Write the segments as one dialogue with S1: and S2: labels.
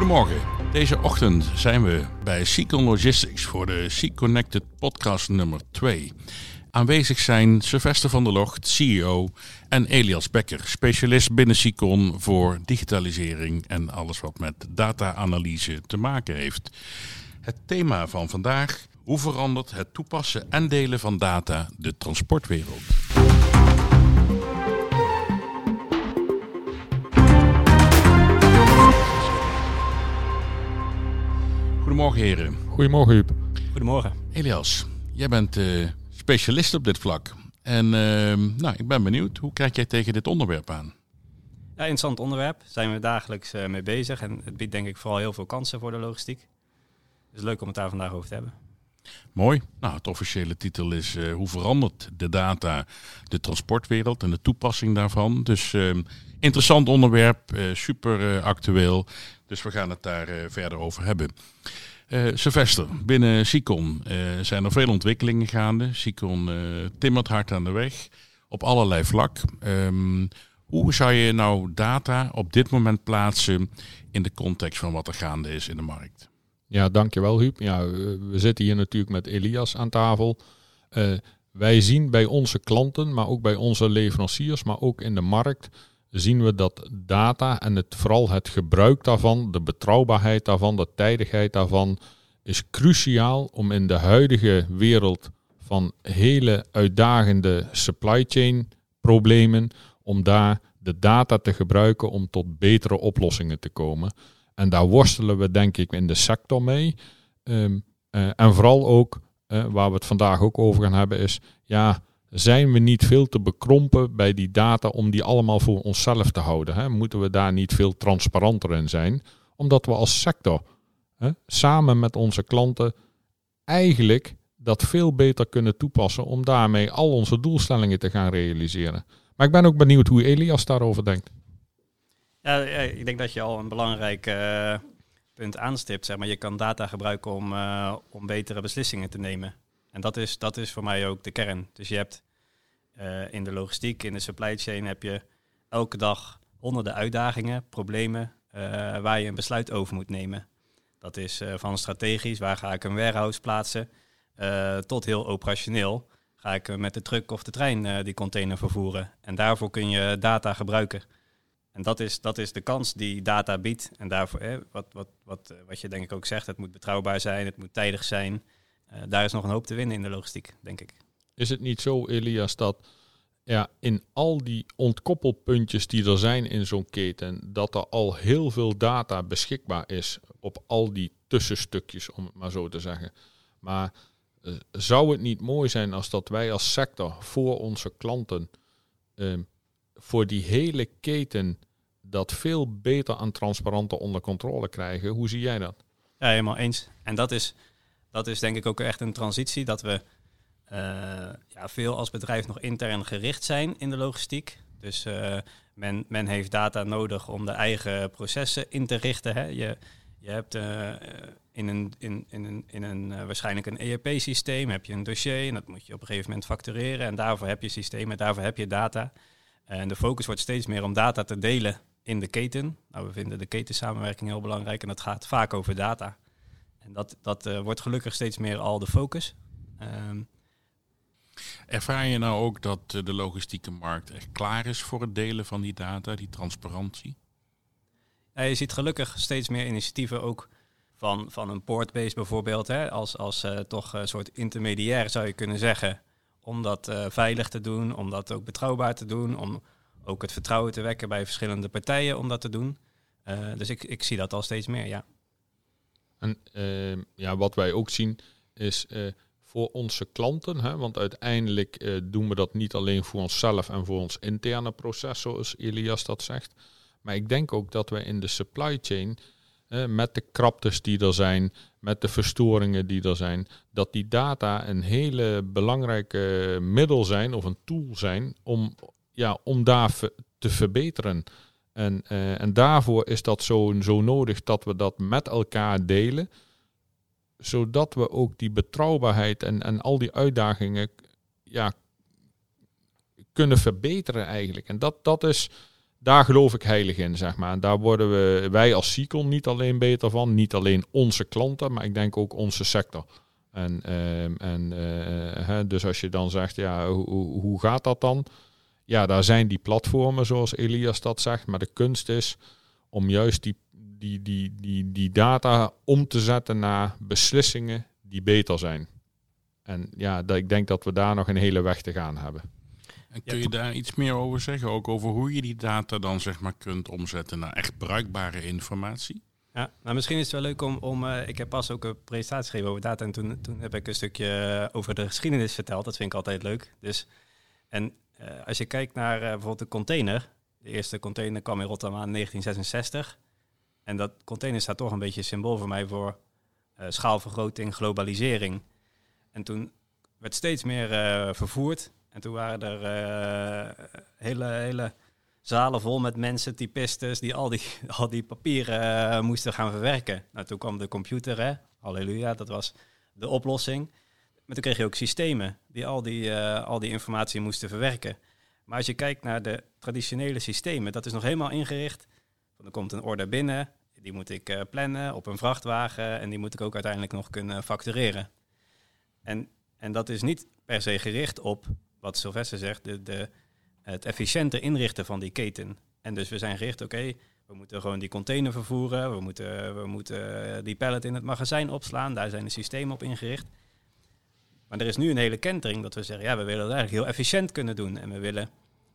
S1: Goedemorgen. Deze ochtend zijn we bij Seacon Logistics voor de Seek Connected podcast nummer 2. Aanwezig zijn Sylvester van der Locht, CEO, en Elias Becker, specialist binnen Seacon voor digitalisering en alles wat met data-analyse te maken heeft. Het thema van vandaag: hoe verandert het toepassen en delen van data de transportwereld? Goedemorgen heren.
S2: Goedemorgen Huub.
S3: Goedemorgen.
S1: Elias, jij bent uh, specialist op dit vlak. En uh, nou, ik ben benieuwd, hoe kijk jij tegen dit onderwerp aan?
S3: Ja, interessant onderwerp. Daar zijn we dagelijks uh, mee bezig. En het biedt denk ik vooral heel veel kansen voor de logistiek. Dus leuk om het daar vandaag over te hebben.
S1: Mooi. Nou, het officiële titel is uh, Hoe verandert de data de transportwereld en de toepassing daarvan. Dus uh, interessant onderwerp, uh, super actueel. Dus we gaan het daar verder over hebben. Sylvester, binnen Sicon zijn er veel ontwikkelingen gaande. Sicon timmert hard aan de weg op allerlei vlak. Um, hoe zou je nou data op dit moment plaatsen in de context van wat er gaande is in de markt?
S2: Ja, dankjewel Huub. Ja, we zitten hier natuurlijk met Elias aan tafel. Uh, wij zien bij onze klanten, maar ook bij onze leveranciers, maar ook in de markt, zien we dat data en het, vooral het gebruik daarvan, de betrouwbaarheid daarvan, de tijdigheid daarvan, is cruciaal om in de huidige wereld van hele uitdagende supply chain problemen, om daar de data te gebruiken om tot betere oplossingen te komen. En daar worstelen we denk ik in de sector mee. Um, uh, en vooral ook, uh, waar we het vandaag ook over gaan hebben, is ja, zijn we niet veel te bekrompen bij die data om die allemaal voor onszelf te houden? Hè? Moeten we daar niet veel transparanter in zijn? Omdat we als sector hè, samen met onze klanten eigenlijk dat veel beter kunnen toepassen om daarmee al onze doelstellingen te gaan realiseren. Maar ik ben ook benieuwd hoe Elias daarover denkt.
S3: Ja, ik denk dat je al een belangrijk uh, punt aanstipt. Zeg maar. Je kan data gebruiken om, uh, om betere beslissingen te nemen. En dat is, dat is voor mij ook de kern. Dus je hebt uh, in de logistiek, in de supply chain, heb je elke dag honderden uitdagingen, problemen waar je een besluit over moet nemen. Dat is van strategisch, waar ga ik een warehouse plaatsen, tot heel operationeel. Ga ik met de truck of de trein die container vervoeren. En daarvoor kun je data gebruiken. En dat is, dat is de kans die data biedt. En daarvoor, wat, wat, wat, wat je denk ik ook zegt, het moet betrouwbaar zijn, het moet tijdig zijn. Uh, daar is nog een hoop te winnen in de logistiek, denk ik.
S2: Is het niet zo, Elias, dat ja, in al die ontkoppelpuntjes die er zijn in zo'n keten, dat er al heel veel data beschikbaar is op al die tussenstukjes, om het maar zo te zeggen. Maar uh, zou het niet mooi zijn als dat wij als sector voor onze klanten uh, voor die hele keten dat veel beter en transparanter onder controle krijgen. Hoe zie jij dat?
S3: Ja, helemaal eens. En dat is, dat is denk ik ook echt een transitie dat we uh, ja, veel als bedrijf nog intern gericht zijn in de logistiek. Dus uh, men, men heeft data nodig om de eigen processen in te richten. Hè. Je, je hebt uh, in een, in, in een, in een waarschijnlijk een ERP-systeem heb je een dossier en dat moet je op een gegeven moment factureren. En daarvoor heb je systemen, daarvoor heb je data. En de focus wordt steeds meer om data te delen in de keten. Nou, we vinden de ketensamenwerking heel belangrijk en dat gaat vaak over data. En dat, dat uh, wordt gelukkig steeds meer al de focus. Um,
S1: Ervaar je nou ook dat de logistieke markt echt klaar is voor het delen van die data, die transparantie?
S3: Ja, je ziet gelukkig steeds meer initiatieven ook van, van een portbase bijvoorbeeld, hè, als, als uh, toch een soort intermediair zou je kunnen zeggen om dat uh, veilig te doen, om dat ook betrouwbaar te doen, om ook het vertrouwen te wekken bij verschillende partijen om dat te doen. Uh, dus ik, ik zie dat al steeds meer, ja.
S2: En uh, ja, wat wij ook zien is voor onze klanten, hè, want uiteindelijk doen we dat niet alleen voor onszelf en voor ons interne proces, zoals Elias dat zegt. Maar ik denk ook dat we in de supply chain met de kraptes die er zijn, met de verstoringen die er zijn, dat die data een hele belangrijke middel zijn of een tool zijn om, ja, om daar te verbeteren. En, uh, en daarvoor is dat zo, zo nodig dat we dat met elkaar delen, zodat we ook die betrouwbaarheid en, en al die uitdagingen ja, kunnen verbeteren eigenlijk. En dat, dat is daar geloof ik heilig in, zeg maar. En daar worden we, wij als Sicon niet alleen beter van, niet alleen onze klanten, maar ik denk ook onze sector. En, ehm, en eh, dus als je dan zegt, ja, hoe, hoe gaat dat dan? Ja, daar zijn die platformen, zoals Elias dat zegt, maar de kunst is om juist die, die, die, die, die data om te zetten naar beslissingen die beter zijn. En ja, dat, ik denk dat we daar nog een hele weg te gaan hebben.
S1: En kun je daar iets meer over zeggen? Ook over hoe je die data dan zeg maar kunt omzetten naar echt bruikbare informatie?
S3: Ja, nou misschien is het wel leuk om, om uh, ik heb pas ook een presentatie gegeven over data en toen, toen heb ik een stukje over de geschiedenis verteld. Dat vind ik altijd leuk. Dus, en uh, als je kijkt naar uh, bijvoorbeeld de container. De eerste container kwam in Rotterdam aan 1966. En dat container staat toch een beetje symbool voor mij voor schaalvergroting, globalisering. En toen werd steeds meer vervoerd. En toen waren er hele, hele zalen vol met mensen, typistes, die al die, al die papieren moesten gaan verwerken. Nou, toen kwam de computer, hè? halleluja, dat was de oplossing. Maar toen kreeg je ook systemen die al die, uh, al die informatie moesten verwerken. Maar als je kijkt naar de traditionele systemen, dat is nog helemaal ingericht. Er komt een order binnen, die moet ik plannen op een vrachtwagen en die moet ik ook uiteindelijk nog kunnen factureren. En, en dat is niet per se gericht op wat Sylvester zegt, de, de, het efficiënter inrichten van die keten. En dus we zijn gericht, oké, we moeten gewoon die container vervoeren, we moeten, we moeten die pallet in het magazijn opslaan, daar zijn de systemen op ingericht. Maar er is nu een hele kentering dat we zeggen, ja, we willen het eigenlijk heel efficiënt kunnen doen. En we willen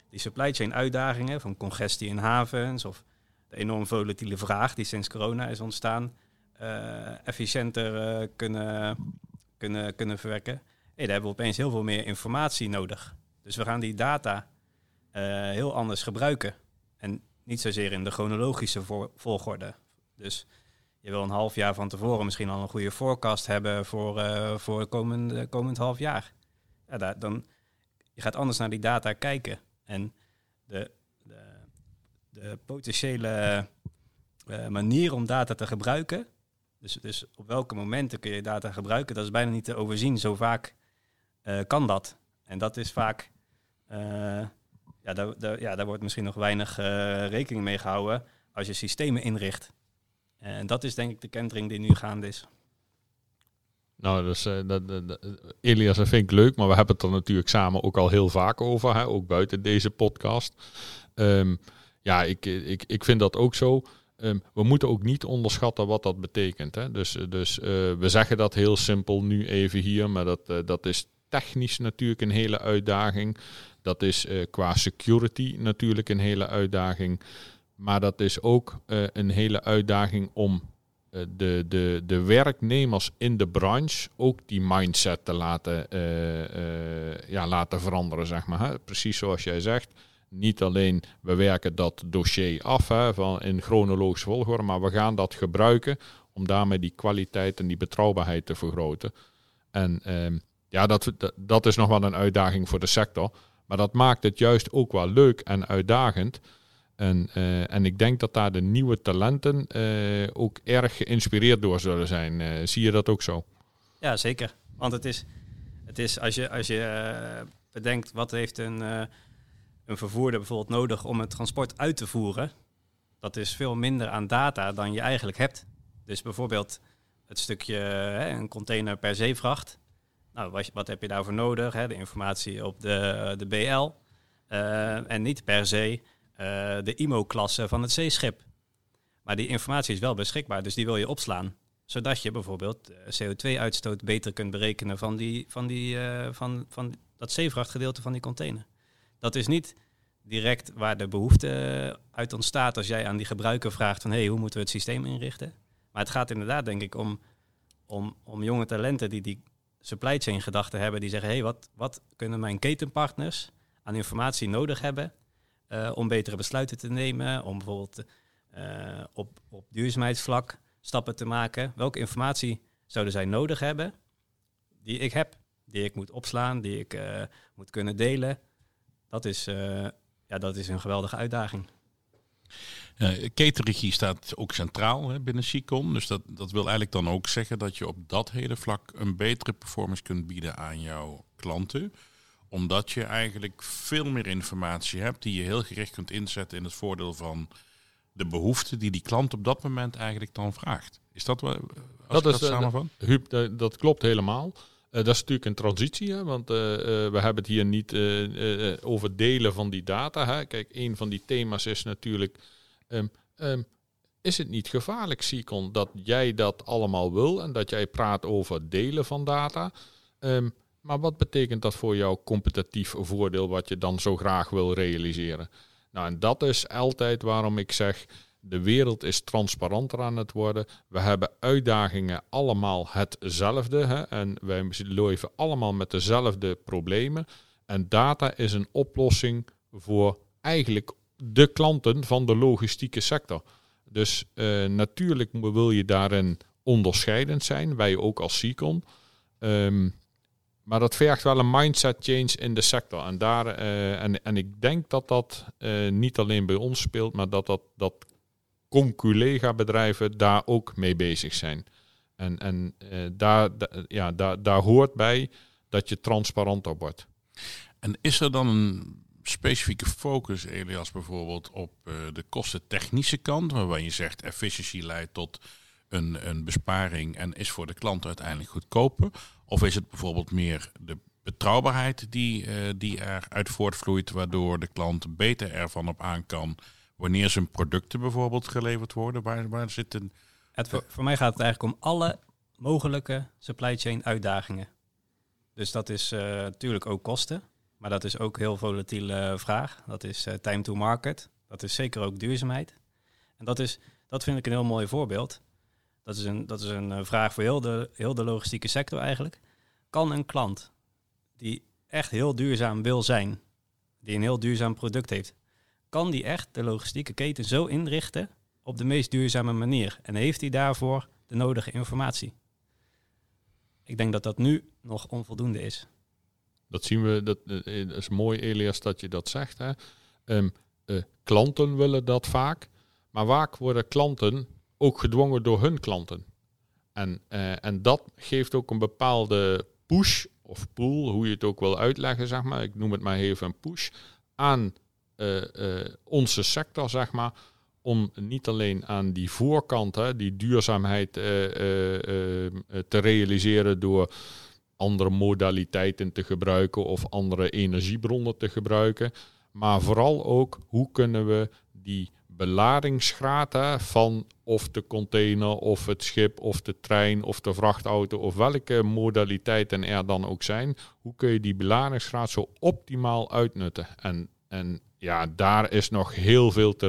S3: die supply chain uitdagingen van congestie in havens of de enorm volatiele vraag die sinds corona is ontstaan, uh, efficiënter uh, kunnen, kunnen, kunnen verwerken daar hebben we opeens heel veel meer informatie nodig. Dus we gaan die data uh, heel anders gebruiken. En niet zozeer in de chronologische volgorde. Dus je wil een half jaar van tevoren misschien al een goede forecast hebben voor, uh, voor komend, komend half jaar. Ja, dan, je gaat anders naar die data kijken. En de, de, de potentiële uh, manier om data te gebruiken. Dus, dus op welke momenten kun je data gebruiken, dat is bijna niet te overzien. Zo vaak kan dat. En dat is vaak, ja, ja, daar wordt misschien nog weinig rekening mee gehouden als je systemen inricht. En dat is denk ik de kentering die nu gaande is.
S2: Nou, dus, dat, dat, Elias, dat vind ik leuk, maar we hebben het er natuurlijk samen ook al heel vaak over, hè, ook buiten deze podcast. Um, ja, ik, ik, ik vind dat ook zo. Um, we moeten ook niet onderschatten wat dat betekent. Hè. Dus, dus uh, we zeggen dat heel simpel nu even hier, maar dat, uh, dat is technisch natuurlijk een hele uitdaging. Dat is uh, qua security natuurlijk een hele uitdaging. Maar dat is ook uh, een hele uitdaging om uh, de, de, de werknemers in de branche ook die mindset te laten, ja, laten veranderen, zeg maar. Hè? Precies zoals jij zegt. Niet alleen we werken dat dossier af hè, van in chronologische volgorde, maar we gaan dat gebruiken om daarmee die kwaliteit en die betrouwbaarheid te vergroten. En ehm, ja, dat, dat is nog wel een uitdaging voor de sector. Maar dat maakt het juist ook wel leuk en uitdagend. En, uh, en ik denk dat daar de nieuwe talenten uh, ook erg geïnspireerd door zullen zijn. Uh, zie je dat ook zo?
S3: Ja, zeker. Want het is, het is als je, als je bedenkt wat heeft een, een vervoerder bijvoorbeeld nodig om het transport uit te voeren. Dat is veel minder aan data dan je eigenlijk hebt. Dus bijvoorbeeld het stukje een container per zeevracht. Nou, wat, wat heb je daarvoor nodig? Hè? De informatie op de, de BL. En niet per se uh, de IMO-klasse van het zeeschip. Maar die informatie is wel beschikbaar, dus die wil je opslaan. Zodat je bijvoorbeeld CO2-uitstoot beter kunt berekenen van, die, van, die, uh, van, van dat zeevrachtgedeelte van die container. Dat is niet direct waar de behoefte uit ontstaat als jij aan die gebruiker vraagt van hey, hoe moeten we het systeem inrichten. Maar het gaat inderdaad denk ik om, om, om jonge talenten die die supply chain gedachten hebben die zeggen, hey, wat, wat kunnen mijn ketenpartners aan informatie nodig hebben uh, om betere besluiten te nemen, om bijvoorbeeld uh, op, op duurzaamheidsvlak stappen te maken. Welke informatie zouden zij nodig hebben die ik heb, die ik moet opslaan, die ik uh, moet kunnen delen? Dat is, ja, dat is een geweldige uitdaging.
S1: Uh, staat ook centraal hè, binnen SICOM. Dus dat, dat wil eigenlijk dan ook zeggen dat je op dat hele vlak een betere performance kunt bieden aan jouw klanten. Omdat je eigenlijk veel meer informatie hebt die je heel gericht kunt inzetten in het voordeel van de behoeften die die klant op dat moment eigenlijk dan vraagt. Is dat wat als dat, is, dat samenvat?
S2: Huub, dat, dat klopt helemaal. Uh, dat is natuurlijk een transitie, hè, want uh, uh, we hebben het hier niet over delen van die data. Hè. Kijk, een van die thema's is natuurlijk, um, um, is het niet gevaarlijk, Sicon, dat jij dat allemaal wil en dat jij praat over delen van data? Um, maar wat betekent dat voor jouw competitief voordeel wat je dan zo graag wil realiseren? Nou, en dat is altijd waarom ik zeg, de wereld is transparanter aan het worden. We hebben uitdagingen allemaal hetzelfde. Hè? En wij leven allemaal met dezelfde problemen. En data is een oplossing voor eigenlijk de klanten van de logistieke sector. Dus uh, natuurlijk wil je daarin onderscheidend zijn, wij ook als Sicon. Um, maar dat vergt wel een mindset change in de sector. En, daar, uh, en, en ik denk dat dat uh, niet alleen bij ons speelt, maar dat, dat, dat conculega bedrijven daar ook mee bezig zijn. En, en uh, daar, ja, daar, daar hoort bij dat je transparanter wordt.
S1: En is er dan een specifieke focus, Elias, bijvoorbeeld op de kostentechnische kant, waarbij je zegt efficiëntie leidt tot een, een besparing en is voor de klant uiteindelijk goedkoper? Of is het bijvoorbeeld meer de betrouwbaarheid die, uh, die eruit voortvloeit, waardoor de klant beter ervan op aan kan wanneer zijn producten bijvoorbeeld geleverd worden? Waar, waar zit een...
S3: Het, voor, mij gaat het eigenlijk om alle mogelijke supply chain uitdagingen. Dus dat is natuurlijk ook kosten, maar dat is ook heel volatiele vraag. Dat is uh, time to market. Dat is zeker ook duurzaamheid. En dat, is, dat vind ik een heel mooi voorbeeld. Dat is een, dat is een eh, vraag voor heel de, heel de logistieke sector eigenlijk. Kan een klant die echt heel duurzaam wil zijn, die een heel duurzaam product heeft, kan die echt de logistieke keten zo inrichten op de meest duurzame manier? En heeft hij daarvoor de nodige informatie? Ik denk dat dat nu nog onvoldoende is.
S2: Dat zien we, dat, eh, is mooi Elias dat je dat zegt. Hè? Uh, klanten willen dat vaak, maar vaak worden klanten ook gedwongen door hun klanten. En, uh, en dat geeft ook een bepaalde push of pull, hoe je het ook wil uitleggen, zeg maar. Ik noem het maar even een push aan uh, uh, onze sector, zeg maar. Om niet alleen aan die voorkant, hè, die duurzaamheid te realiseren door andere modaliteiten te gebruiken of andere energiebronnen te gebruiken. Maar vooral ook hoe kunnen we die beladingsgraad van of de container of het schip of de trein of de vrachtauto of welke modaliteiten er dan ook zijn, hoe kun je die beladingsgraad zo optimaal uitnutten? En, en ja, daar is nog heel veel te,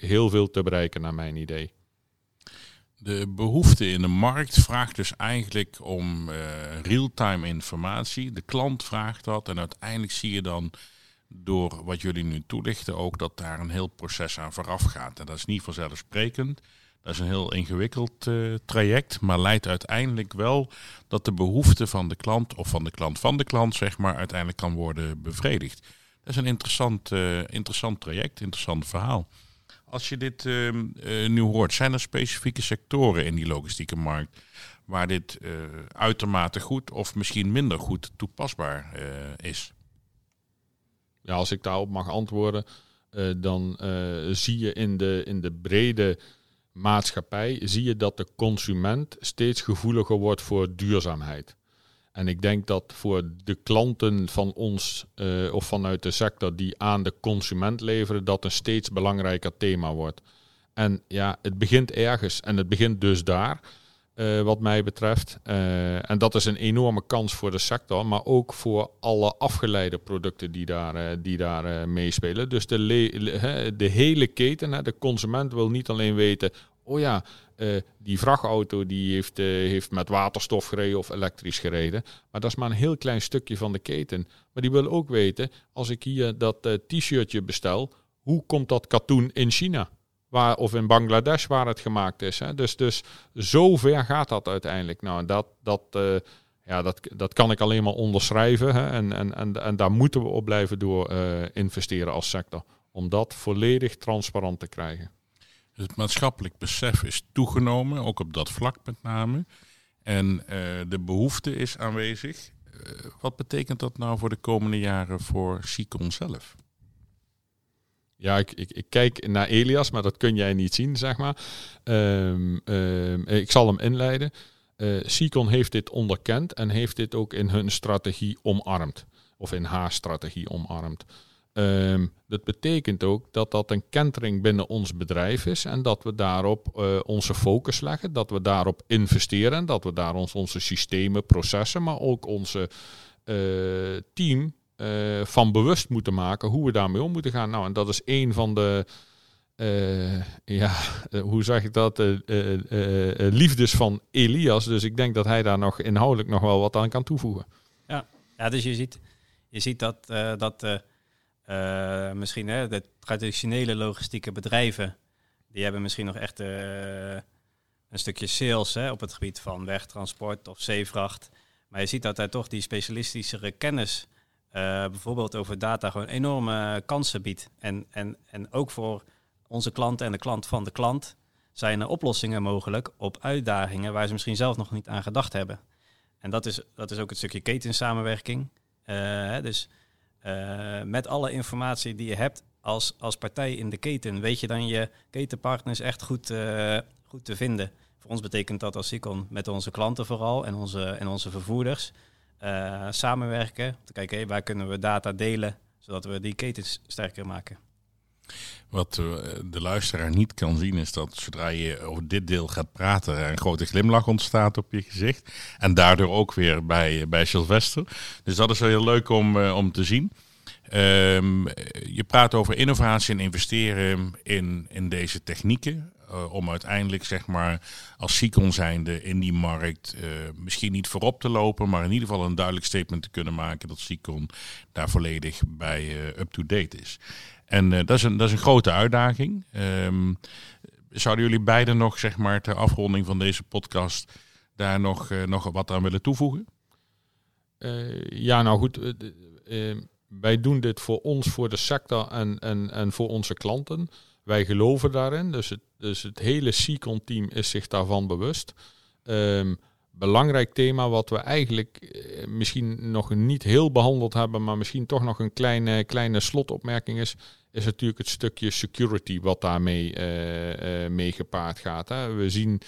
S2: heel veel te bereiken naar mijn idee.
S1: De behoefte in de markt vraagt dus eigenlijk om uh, real-time informatie. De klant vraagt dat en uiteindelijk zie je dan door wat jullie nu toelichten ook dat daar een heel proces aan vooraf gaat. En dat is niet vanzelfsprekend. Dat is een heel ingewikkeld uh, traject, maar leidt uiteindelijk wel dat de behoefte van de klant of van de klant van de klant, zeg maar, uiteindelijk kan worden bevredigd. Dat is een interessant, uh, interessant traject, interessant verhaal. Als je dit uh, nu hoort, zijn er specifieke sectoren in die logistieke markt waar dit uitermate goed of misschien minder goed toepasbaar is?
S2: Ja, als ik daarop mag antwoorden, uh, dan uh, zie je in de, in de brede maatschappij, zie je dat de consument steeds gevoeliger wordt voor duurzaamheid. En ik denk dat voor de klanten van ons uh, of vanuit de sector die aan de consument leveren, dat een steeds belangrijker thema wordt. En ja, het begint ergens en het begint dus daar. Uh, wat mij betreft. Uh, en dat is een enorme kans voor de sector, maar ook voor alle afgeleide producten die daar, uh, die daar meespelen. Dus de, de hele keten, de consument wil niet alleen weten, oh ja, die vrachtauto die heeft, heeft met waterstof gereden of elektrisch gereden. Maar dat is maar een heel klein stukje van de keten. Maar die wil ook weten, als ik hier dat t-shirtje bestel, hoe komt dat katoen in China? Of in Bangladesh waar het gemaakt is. Hè. Dus, dus zo ver gaat dat uiteindelijk. Nou, dat, dat, uh, ja, dat, dat kan ik alleen maar onderschrijven. Hè. En, en, en, en daar moeten we op blijven door uh, investeren als sector. Om dat volledig transparant te krijgen.
S1: Het maatschappelijk besef is toegenomen, ook op dat vlak met name. En uh, de behoefte is aanwezig. wat betekent dat nou voor de komende jaren voor Sicon zelf?
S2: Ja, ik, ik, ik, kijk naar Elias, maar dat kun jij niet zien, zeg maar. Um, ik zal hem inleiden. Uh, heeft dit onderkend en heeft dit ook in hun strategie omarmd. Of in haar strategie omarmd. Um, dat betekent ook dat dat een kentering binnen ons bedrijf is en dat we daarop uh, onze focus leggen, dat we daarop investeren, dat we daar ons, onze systemen, processen, maar ook onze uh, team uh, van bewust moeten maken hoe we daarmee om moeten gaan. Nou, en dat is een van de, ja, hoe zeg ik dat, liefdes van Elias. Dus ik denk dat hij daar nog inhoudelijk nog wel wat aan kan toevoegen.
S3: Ja, ja dus je ziet, je ziet dat, dat misschien hè, de traditionele logistieke bedrijven, die hebben misschien nog echt een stukje sales hè, op het gebied van wegtransport of zeevracht. Maar je ziet dat daar toch die specialistischere kennis, bijvoorbeeld over data, gewoon enorme kansen biedt. En, en, en ook voor onze klanten en de klant van de klant zijn er oplossingen mogelijk op uitdagingen waar ze misschien zelf nog niet aan gedacht hebben. En dat is, dat is ook het stukje ketensamenwerking. Uh, dus uh, met alle informatie die je hebt als, als partij in de keten, weet je dan je ketenpartners echt goed, goed te vinden. Voor ons betekent dat als Sicon met onze klanten vooral en onze, en onze vervoerders uh, samenwerken. Te kijken, waar kunnen we data delen, zodat we die ketens sterker maken.
S1: Wat de luisteraar niet kan zien is dat zodra je over dit deel gaat praten, er een grote glimlach ontstaat op je gezicht. En daardoor ook weer bij, bij Sylvester. Dus dat is wel heel leuk om, om te zien. Um, je praat over innovatie en investeren in, in deze technieken. Uh, om uiteindelijk, zeg maar, als Sicon zijnde in die markt uh, misschien niet voorop te lopen, maar in ieder geval een duidelijk statement te kunnen maken dat Sicon daar volledig bij uh, up-to-date is. En dat, is een, dat is een grote uitdaging. Um, zouden jullie beiden nog, zeg maar, ter afronding van deze podcast daar nog, nog wat aan willen toevoegen?
S2: ja, nou goed wij doen dit voor ons, voor de sector en, en, en voor onze klanten. Wij geloven daarin. Dus het, dus het hele Seacon-team is zich daarvan bewust. Um, belangrijk thema wat we eigenlijk eh, misschien nog niet heel behandeld hebben, maar misschien toch nog een kleine, kleine slotopmerking is, is natuurlijk het stukje security wat daarmee uh, uh, mee gepaard gaat. Hè. We zien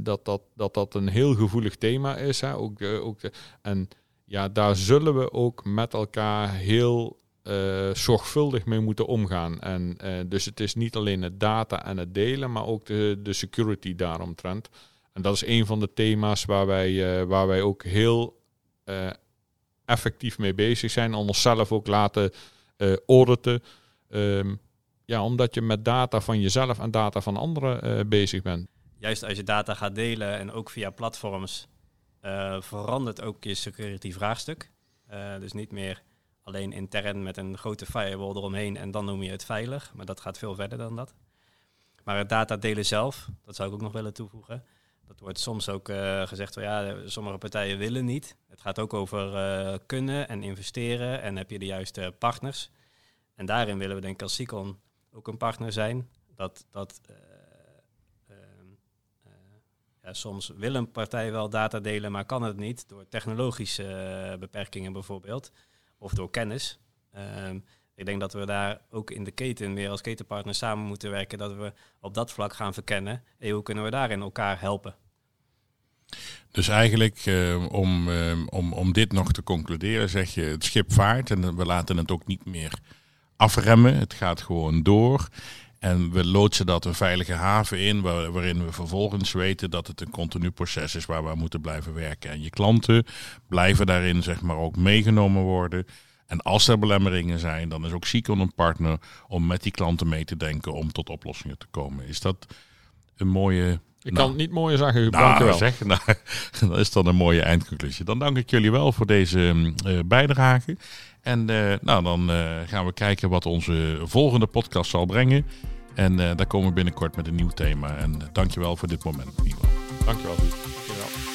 S2: dat, dat, dat dat een heel gevoelig thema is. Hè. Ook ook en ja, daar zullen we ook met elkaar heel uh, zorgvuldig mee moeten omgaan. En uh, dus het is niet alleen het data en het delen, maar ook de, de security daaromtrent. En dat is een van de thema's waar wij, uh, waar wij ook heel effectief mee bezig zijn. En onszelf ook laten auditen. Um, ja, omdat je met data van jezelf en data van anderen bezig bent.
S3: Juist als je data gaat delen en ook via platforms verandert ook je security vraagstuk. Dus niet meer alleen intern met een grote firewall eromheen en dan noem je het veilig. Maar dat gaat veel verder dan dat. Maar het data delen zelf, dat zou ik ook nog willen toevoegen. Dat wordt soms ook uh, gezegd, well, ja, sommige partijen willen niet. Het gaat ook over kunnen en investeren en heb je de juiste partners. En daarin willen we denk ik als Sicon ook een partner zijn. Dat, dat ja, soms wil een partij wel data delen, maar kan het niet door technologische beperkingen bijvoorbeeld, of door kennis. Um, ik denk dat we daar ook in de keten weer als ketenpartner samen moeten werken, dat we op dat vlak gaan verkennen. En hoe kunnen we daarin elkaar helpen?
S1: Dus eigenlijk, uh, om, uh, om, om dit nog te concluderen, zeg je het schip vaart en we laten het ook niet meer afremmen. Het gaat gewoon door. En we loodsen dat een veilige haven in, waarin we vervolgens weten dat het een continu proces is waar we aan moeten blijven werken. En je klanten blijven daarin zeg maar ook meegenomen worden. En als er belemmeringen zijn, dan is ook Sicon een partner om met die klanten mee te denken om tot oplossingen te komen. Is dat een mooie
S2: ik nou, kan het niet mooier zeggen.
S1: Nou,
S2: Dankjewel.
S1: Zeg, nou, dat is dan een mooie eindconclusie. Dan dank ik jullie wel voor deze uh, bijdrage. En uh, nou, dan uh, gaan we kijken wat onze volgende podcast zal brengen. En daar komen we binnenkort met een nieuw thema. En dankjewel voor dit moment.
S2: Dankjewel. Dankjewel.